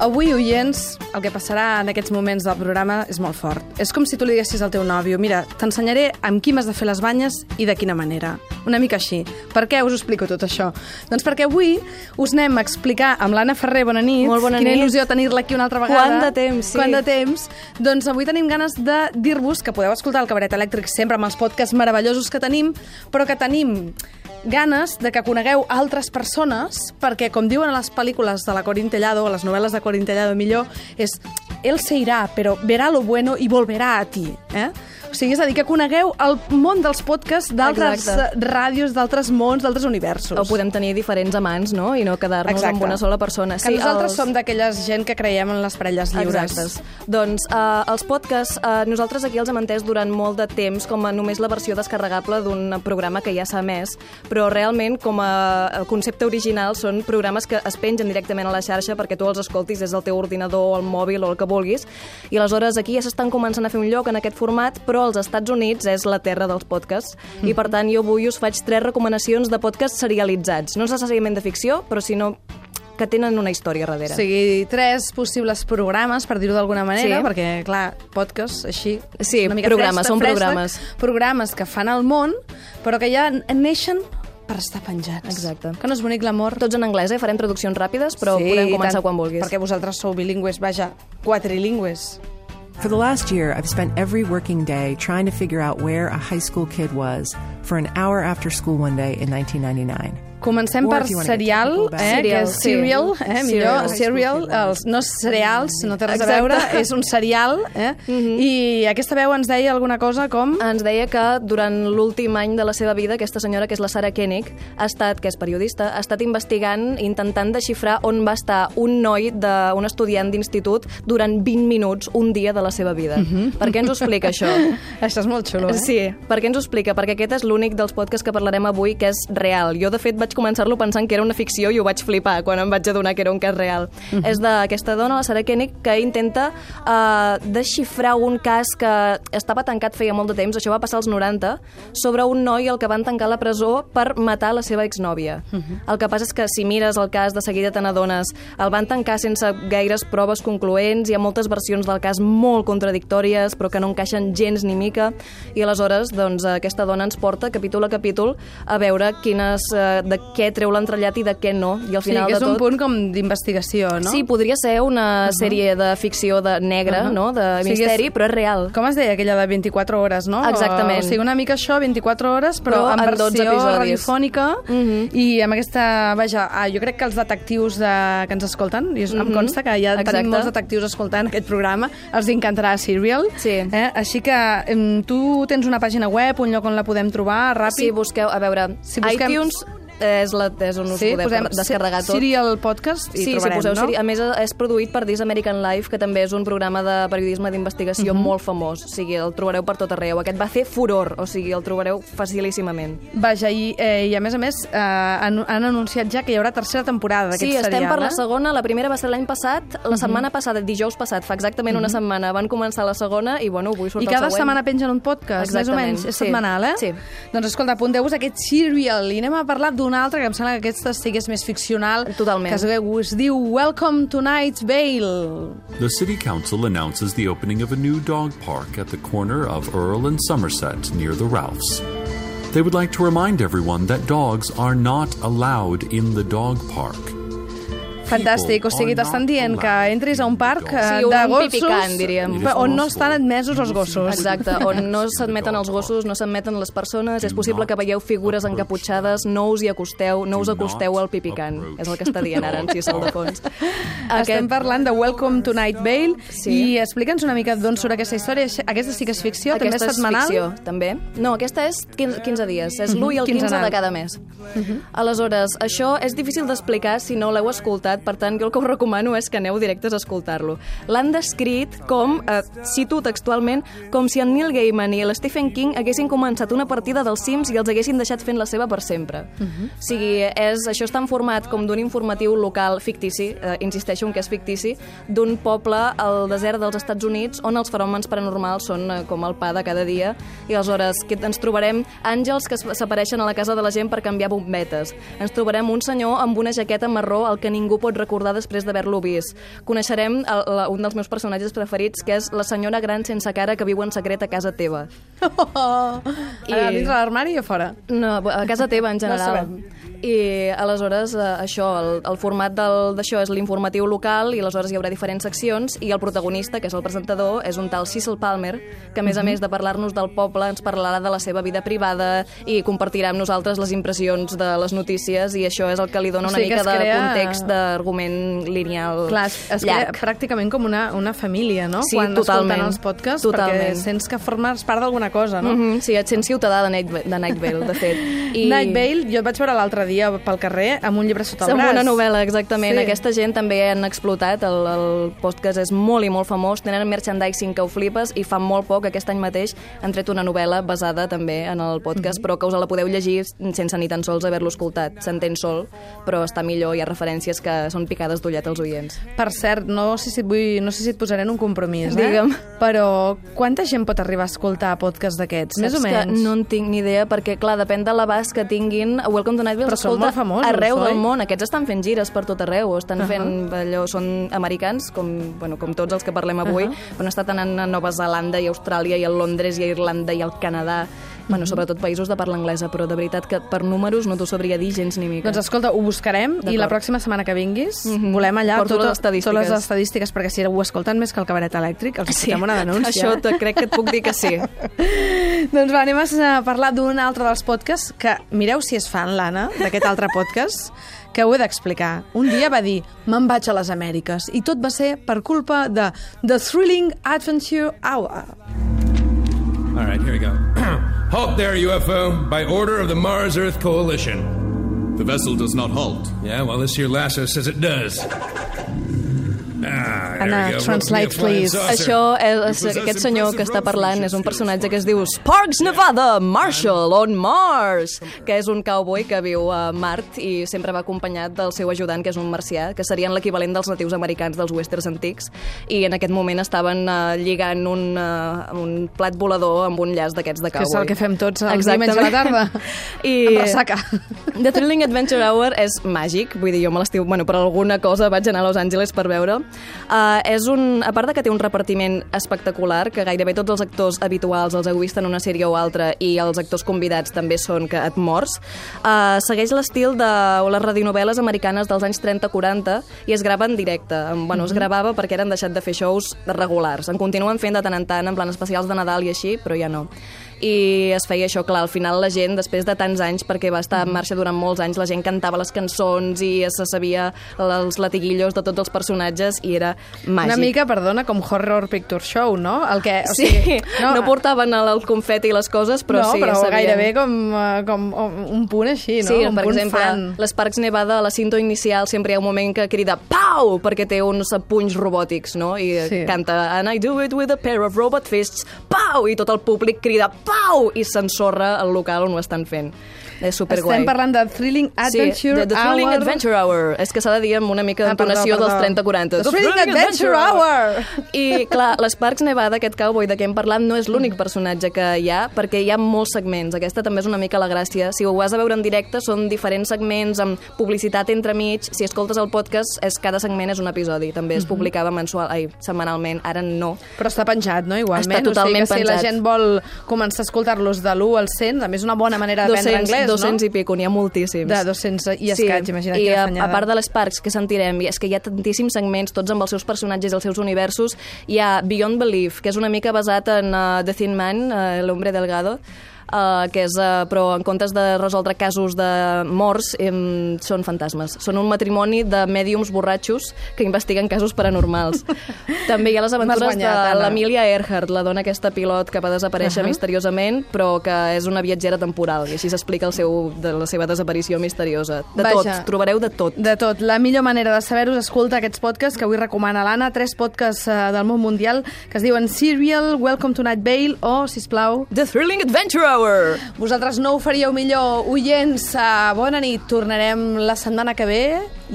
Avui, oients, el que passarà en aquests moments del programa és molt fort. És com si tu li diguessis al teu nòvio mira, t'ensenyaré amb qui m'has de fer les banyes i de quina manera. Una mica així. Per què us explico tot això? Doncs perquè avui us anem a explicar amb l'Anna Ferrer, bona nit. Molt bona Quina nit. il·lusió tenir-la aquí una altra vegada. Quant de temps, sí. Quant de temps. Doncs avui tenim ganes de dir-vos que podeu escoltar el Cabaret Elèctric sempre amb els podcasts meravellosos que tenim, però que tenim ganes de que conegueu altres persones, perquè, com diuen a les pel·lícules de la Corintellado, a les novel·les de Corintellado millor, és él se irá, pero verá lo bueno y volverá a ti. Eh? O sigui, és a dir, que conegueu el món dels podcasts d'altres Exacte. eh, ràdios, d'altres mons, d'altres universos. O podem tenir diferents amants, no? I no quedar-nos Exacte. amb una sola persona. Que nosaltres els- som d'aquella gent que creiem en les parelles lliures. Exactes. Doncs uh, els podcasts, uh, nosaltres aquí els hem entès durant molt de temps com a només la versió descarregable d'un programa que ja s'ha emès, però realment com a concepte original són programes que es pengen directament a la xarxa perquè tu els escoltis des del teu ordinador o el mòbil o el que vulguis, i aleshores aquí ja s'estan començant a fer un lloc en aquest format, però als Estats Units és la terra dels podcasts, i per tant jo avui us faig tres recomanacions de podcasts serialitzats, no necessàriament de ficció, però sinó que tenen una història darrere. O sigui, tres possibles programes, per dir-ho d'alguna manera, Sí. perquè, clar, podcast, així... Sí, una mica programes, fresc, són fresc, programes. Programes que fan al món, però que ja neixen per estar penjats. Exacte. Que no és bonic l'amor? Tots en anglès, eh? Farem traduccions ràpides, però podem i començar tant, quan vulguis. Perquè vosaltres sou bilingües, vaja, quatrilingües. For the last year, I've spent every working day trying to figure out where a high school kid was for an hour after school one day in 1999. Comencem per serial, eh, que és Serial, eh, millor, Serial. els, no cereals, no té res a Exacte. veure, és un serial, eh? I aquesta veu ens deia alguna cosa com... Ens deia que durant l'últim any de la seva vida, aquesta senyora, que és la Sara Koenig, ha estat, que és periodista, ha estat investigant, intentant desxifrar on va estar un noi, de, un estudiant d'institut, durant 20 minuts, un dia de la seva vida. Per què ens ho explica, això? Això és molt xulo, eh? Sí, per què ens ho explica? Perquè aquest és l'únic dels podcasts que parlarem avui que és real. Jo, de fet, vaig començar-lo pensant que era una ficció i ho vaig flipar quan em vaig adonar que era un cas real. És d'aquesta dona, la Sarah Koenig, que intenta uh, desxifrar un cas que estava tancat feia molt de temps, això va passar als 90, sobre un noi al que van tancar la presó per matar la seva exnòvia. El que passa és que si mires el cas de seguida te n'adones, el van tancar sense gaires proves concloents, hi ha moltes versions del cas molt contradictòries, però que no encaixen gens ni mica, i aleshores doncs, aquesta dona ens porta capítol a capítol a veure quines, eh, de què treu l'entrellat i de què no, i al Sí, final que és de un tot... punt com d'investigació, no? Sí, podria ser una sèrie de ficció de negra, Uh-huh. no?, de O sigui, misteri, és- però és real. Com es deia aquella de 24 hores, no? Exactament. O sigui, una mica això, 24 hores, però, Però en en 12 versió episodis. radiofònica Mhm. i amb aquesta... Vaja, ah, jo crec que els detectius de, que ens escolten, i em Mhm. consta que ja Exacte. tenim molts detectius escoltant aquest programa, els encantarà Serial. Sí. Eh? Així que tu tens una pàgina web, un lloc on la podem trobar, ràpid. Si busqueu, a veure, Si busquem- iTunes és, la, és on us sí, podeu posem descarregar tot. Serial Podcast i sí, trobarem, si poseu no? Siri, a més és produït per This American Life, que també és un programa de periodisme d'investigació Mhm. molt famós, o sigui, el trobareu per tot arreu. Aquest va fer furor, o sigui, el trobareu facilíssimament. Vaja, i, eh, i a més a més eh, han, han anunciat ja que hi haurà tercera temporada d'aquest Sí, serial. estem per la eh? segona, la primera va ser l'any passat, la setmana passada, dijous passat, fa exactament una setmana, van començar la segona i bueno, avui surt I el cada setmana pengen un podcast, més o Exactament, menys, és sí. setmanal, eh? Sí. Doncs escolta, apunteu-vos aquest serial i anem a parlar d'un altre que em sembla que aquesta sí que és més ficcional. Totalment. Que es, es diu Welcome to Night Vale. The City Council announces the opening of a new dog park at the corner of Earl and Somerset near the Ralphs. They would like to remind everyone that dogs are not allowed in the dog park. Fantàstic, o sigui, t'estan dient que entris a un parc eh, Sí, un de gossos pipicant, diríem. on no estan admesos els gossos. Exacte, on no s'admeten els gossos, no s'admeten les persones, és possible que veieu figures encaputxades, no us hi acosteu, no us acosteu al pipicant. És el que està dient ara en Cissol de fons. Estem parlant de Welcome to Night Vale Sí. i explica'ns una mica d'on surt aquesta història. Aquesta sí que és ficció, també Aquesta és setmanal. és ficció, també. No, aquesta és 15, 15 dies, és l'1 i el 15 Quinzenal. de cada mes. Aleshores, això és difícil d'explicar si no l'heu escoltat, per tant, jo el que us recomano és que aneu directes a escoltar-lo. L'han descrit com, eh, cito textualment, com si en Neil Gaiman i l'Stephen King haguessin començat una partida dels Sims i els haguessin deixat fent la seva per sempre. O sigui, és, això està en format com d'un informatiu local fictici, eh, insisteixo en que és fictici, d'un poble al desert dels Estats Units on els fenòmens paranormals són eh, com el pa de cada dia i aleshores que ens trobarem àngels que s'apareixen a la casa de la gent per canviar bombetes. Ens trobarem un senyor amb una jaqueta marró al que ningú pot pot recordar després d'haver-lo vist. Coneixerem el, la, un dels meus personatges preferits, que és la senyora gran sense cara que viu en secret a casa teva. Oh. I-. A dins de l'armari o fora? No, a casa teva, en No general. sabem. I aleshores, eh, això, el, el format d'això és l'informatiu local i aleshores hi haurà diferents seccions i el protagonista, que és el presentador, és un tal Cecil Palmer, que a més a més de parlar-nos del poble ens parlarà de la seva vida privada i compartirà amb nosaltres les impressions de les notícies i això és el que li dona O una sigui que mica de crea- context d'argument lineal Clar, es, llarg. crea pràcticament com una, una família, no? Sí, Quan totalment. els podcasts, Totalment. perquè sents que formes part d'alguna cosa, no? Mm -hmm, sí, et sents ciutadà de Night, de Night Vale, de fet. I... Night Vale, jo et vaig veure l'altre dia pel carrer amb un llibre sota el Amb braç. una novel·la, exactament. Sí. Aquesta gent també han explotat, el, el podcast és molt i molt famós, tenen merchandising que ho flipes i fa molt poc, aquest any mateix, han tret una novel·la basada també en el podcast, Mhm. però que us la podeu llegir sense ni tan sols haver-lo escoltat. S'entén sol, però està millor, hi ha referències que són picades d'ullet als oients. Per cert, no sé si et, vull, no sé si et posaré en un compromís, eh? Digue'm. Però quanta gent pot arribar a escoltar podcasts d'aquests? Més o menys? Que no en tinc ni idea, perquè, clar, depèn de l'abast que tinguin. Welcome to Night Vale Però són s'escolta famosos, arreu oi? del món. Aquests estan fent gires per tot arreu, estan Uh-huh. fent allò, són americans, com, bueno, com tots els que parlem avui, Uh-huh. però han estat anant a Nova Zelanda i Austràlia i a Londres i a Irlanda i al Canadà, bueno, Uh-huh. sobretot països de parla anglesa, però de veritat que per números no t'ho sabria dir gens ni mica. Doncs escolta, ho buscarem i la pròxima setmana que vinguis Mhm. volem allà Porto tota, les estadístiques. totes les estadístiques, perquè si ho escolten més que el cabaret elèctric, els sí. una denúncia. Això te, crec que et puc dir que sí. Doncs va, anem a parlar d'un altre dels podcasts que, mireu si és fan, l'Anna, d'aquest altre podcast, que ho he d'explicar. Un dia va dir, me'n vaig a les Amèriques, i tot va ser per culpa de The Thrilling Adventure Hour. All right, here we go. halt there, UFO, by order of the Mars Earth Coalition. The vessel does not halt. Yeah, well, this here lasso says it does. Ah, Anna, translate, please. Això, és, és, aquest senyor que està parlant és un personatge que es diu Sparks Nevada Marshall on Mars, que és un cowboy que viu a Mart i sempre va acompanyat del seu ajudant, que és un marcià, que serien l'equivalent dels natius americans dels westerns antics, i en aquest moment estaven uh, lligant un, uh, un plat volador amb un llaç d'aquests de Que cowboy. és el que fem tots els diumenges a la tarda. I Amb ressaca. The Thrilling Adventure Hour és màgic, vull dir, jo me l'estiu... Bueno, per alguna cosa vaig anar a Los Angeles per veure. Uh, és un... A part de que té un repartiment espectacular, que gairebé tots els actors habituals els heu vist en una sèrie o altra i els actors convidats també són que et mors, uh, segueix l'estil de les radionovel·les americanes dels anys 30-40 i es grava en directe. Bueno, es gravava perquè eren deixat de fer shows regulars. En continuen fent de tant en tant, en plan especials de Nadal i així, però ja no i es feia això, clar, al final la gent, després de tants anys, perquè va estar en marxa durant molts anys, la gent cantava les cançons i se sabia els latiguillos de tots els personatges i era màgic. Una mica, perdona, com Horror Picture Show, no? El que, o Sí, sigui, no, no portaven el, el confeti i les coses, però no, sí, però sabien. gairebé com, eh, com un punt així, no? Sí, un per punt exemple, fan. les Parcs Nevada, a la cinta inicial, sempre hi ha un moment que crida Pau! perquè té uns punys robòtics, no? I Sí. sí. canta And I do it with a pair of robot fists, Pau! I tot el públic crida Pau! I s'ensorra el local on ho estan fent. És superguai. Estem parlant de Thrilling Adventure sí, the Thrilling Hour. Adventure Hour. És que s'ha de dir amb una mica Ah, d'entonació perdó. dels 30-40. The Thrilling Adventure Hour. I, clar, les Parcs Nevada, aquest cowboy de què hem parlat, no és l'únic personatge que hi ha, perquè hi ha molts segments. Aquesta també és una mica la gràcia. Si ho has de veure en directe, són diferents segments amb publicitat entremig. Si escoltes el podcast, és cada segment és un episodi. També Mhm. es publicava mensual, ai, setmanalment, ara no. Però està penjat, no? Igualment. Està totalment o sigui que si la penjat. gent vol començar a escoltar-los de l'1 al 100, també és una bona manera d'aprendre 200, anglès, 200 no? i pico, n'hi ha moltíssims. De 200 i escaig, imagina't i a, a part de les parcs que sentirem, és que hi ha tantíssims segments, tots amb els seus personatges i els seus universos, hi ha Beyond Belief, que és una mica basat en uh, The Thin Man, uh, l'Hombre Delgado, Uh, que és, uh, però en comptes de resoldre casos de morts, em, són fantasmes. Són un matrimoni de mèdiums borratxos que investiguen casos paranormals. També hi ha les aventures guanyat, de l'Emilia Earhart, la dona aquesta pilot que va desaparèixer Ahà. misteriosament, però que és una viatgera temporal, i així s'explica el seu, de la seva desaparició misteriosa. De Vaja. tot, trobareu de tot. De tot. La millor manera de saber-ho és escoltar aquests podcasts que avui recomana l'Anna, tres podcasts uh, del món mundial que es diuen Serial, Welcome to Night Vale o, sisplau, The Thrilling Adventure Hour! vosaltres no ho faríeu millor, oients, uh, bona nit, tornarem la setmana que ve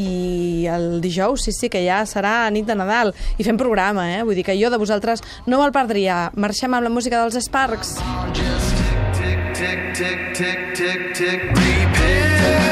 i el dijous, sí, sí, que ja serà nit de Nadal i fem programa, eh? Vull dir que jo de vosaltres no me'l perdria. Marxem amb la música dels Sparks. Just tick, tick, tick, tick, tick, tick. Prepare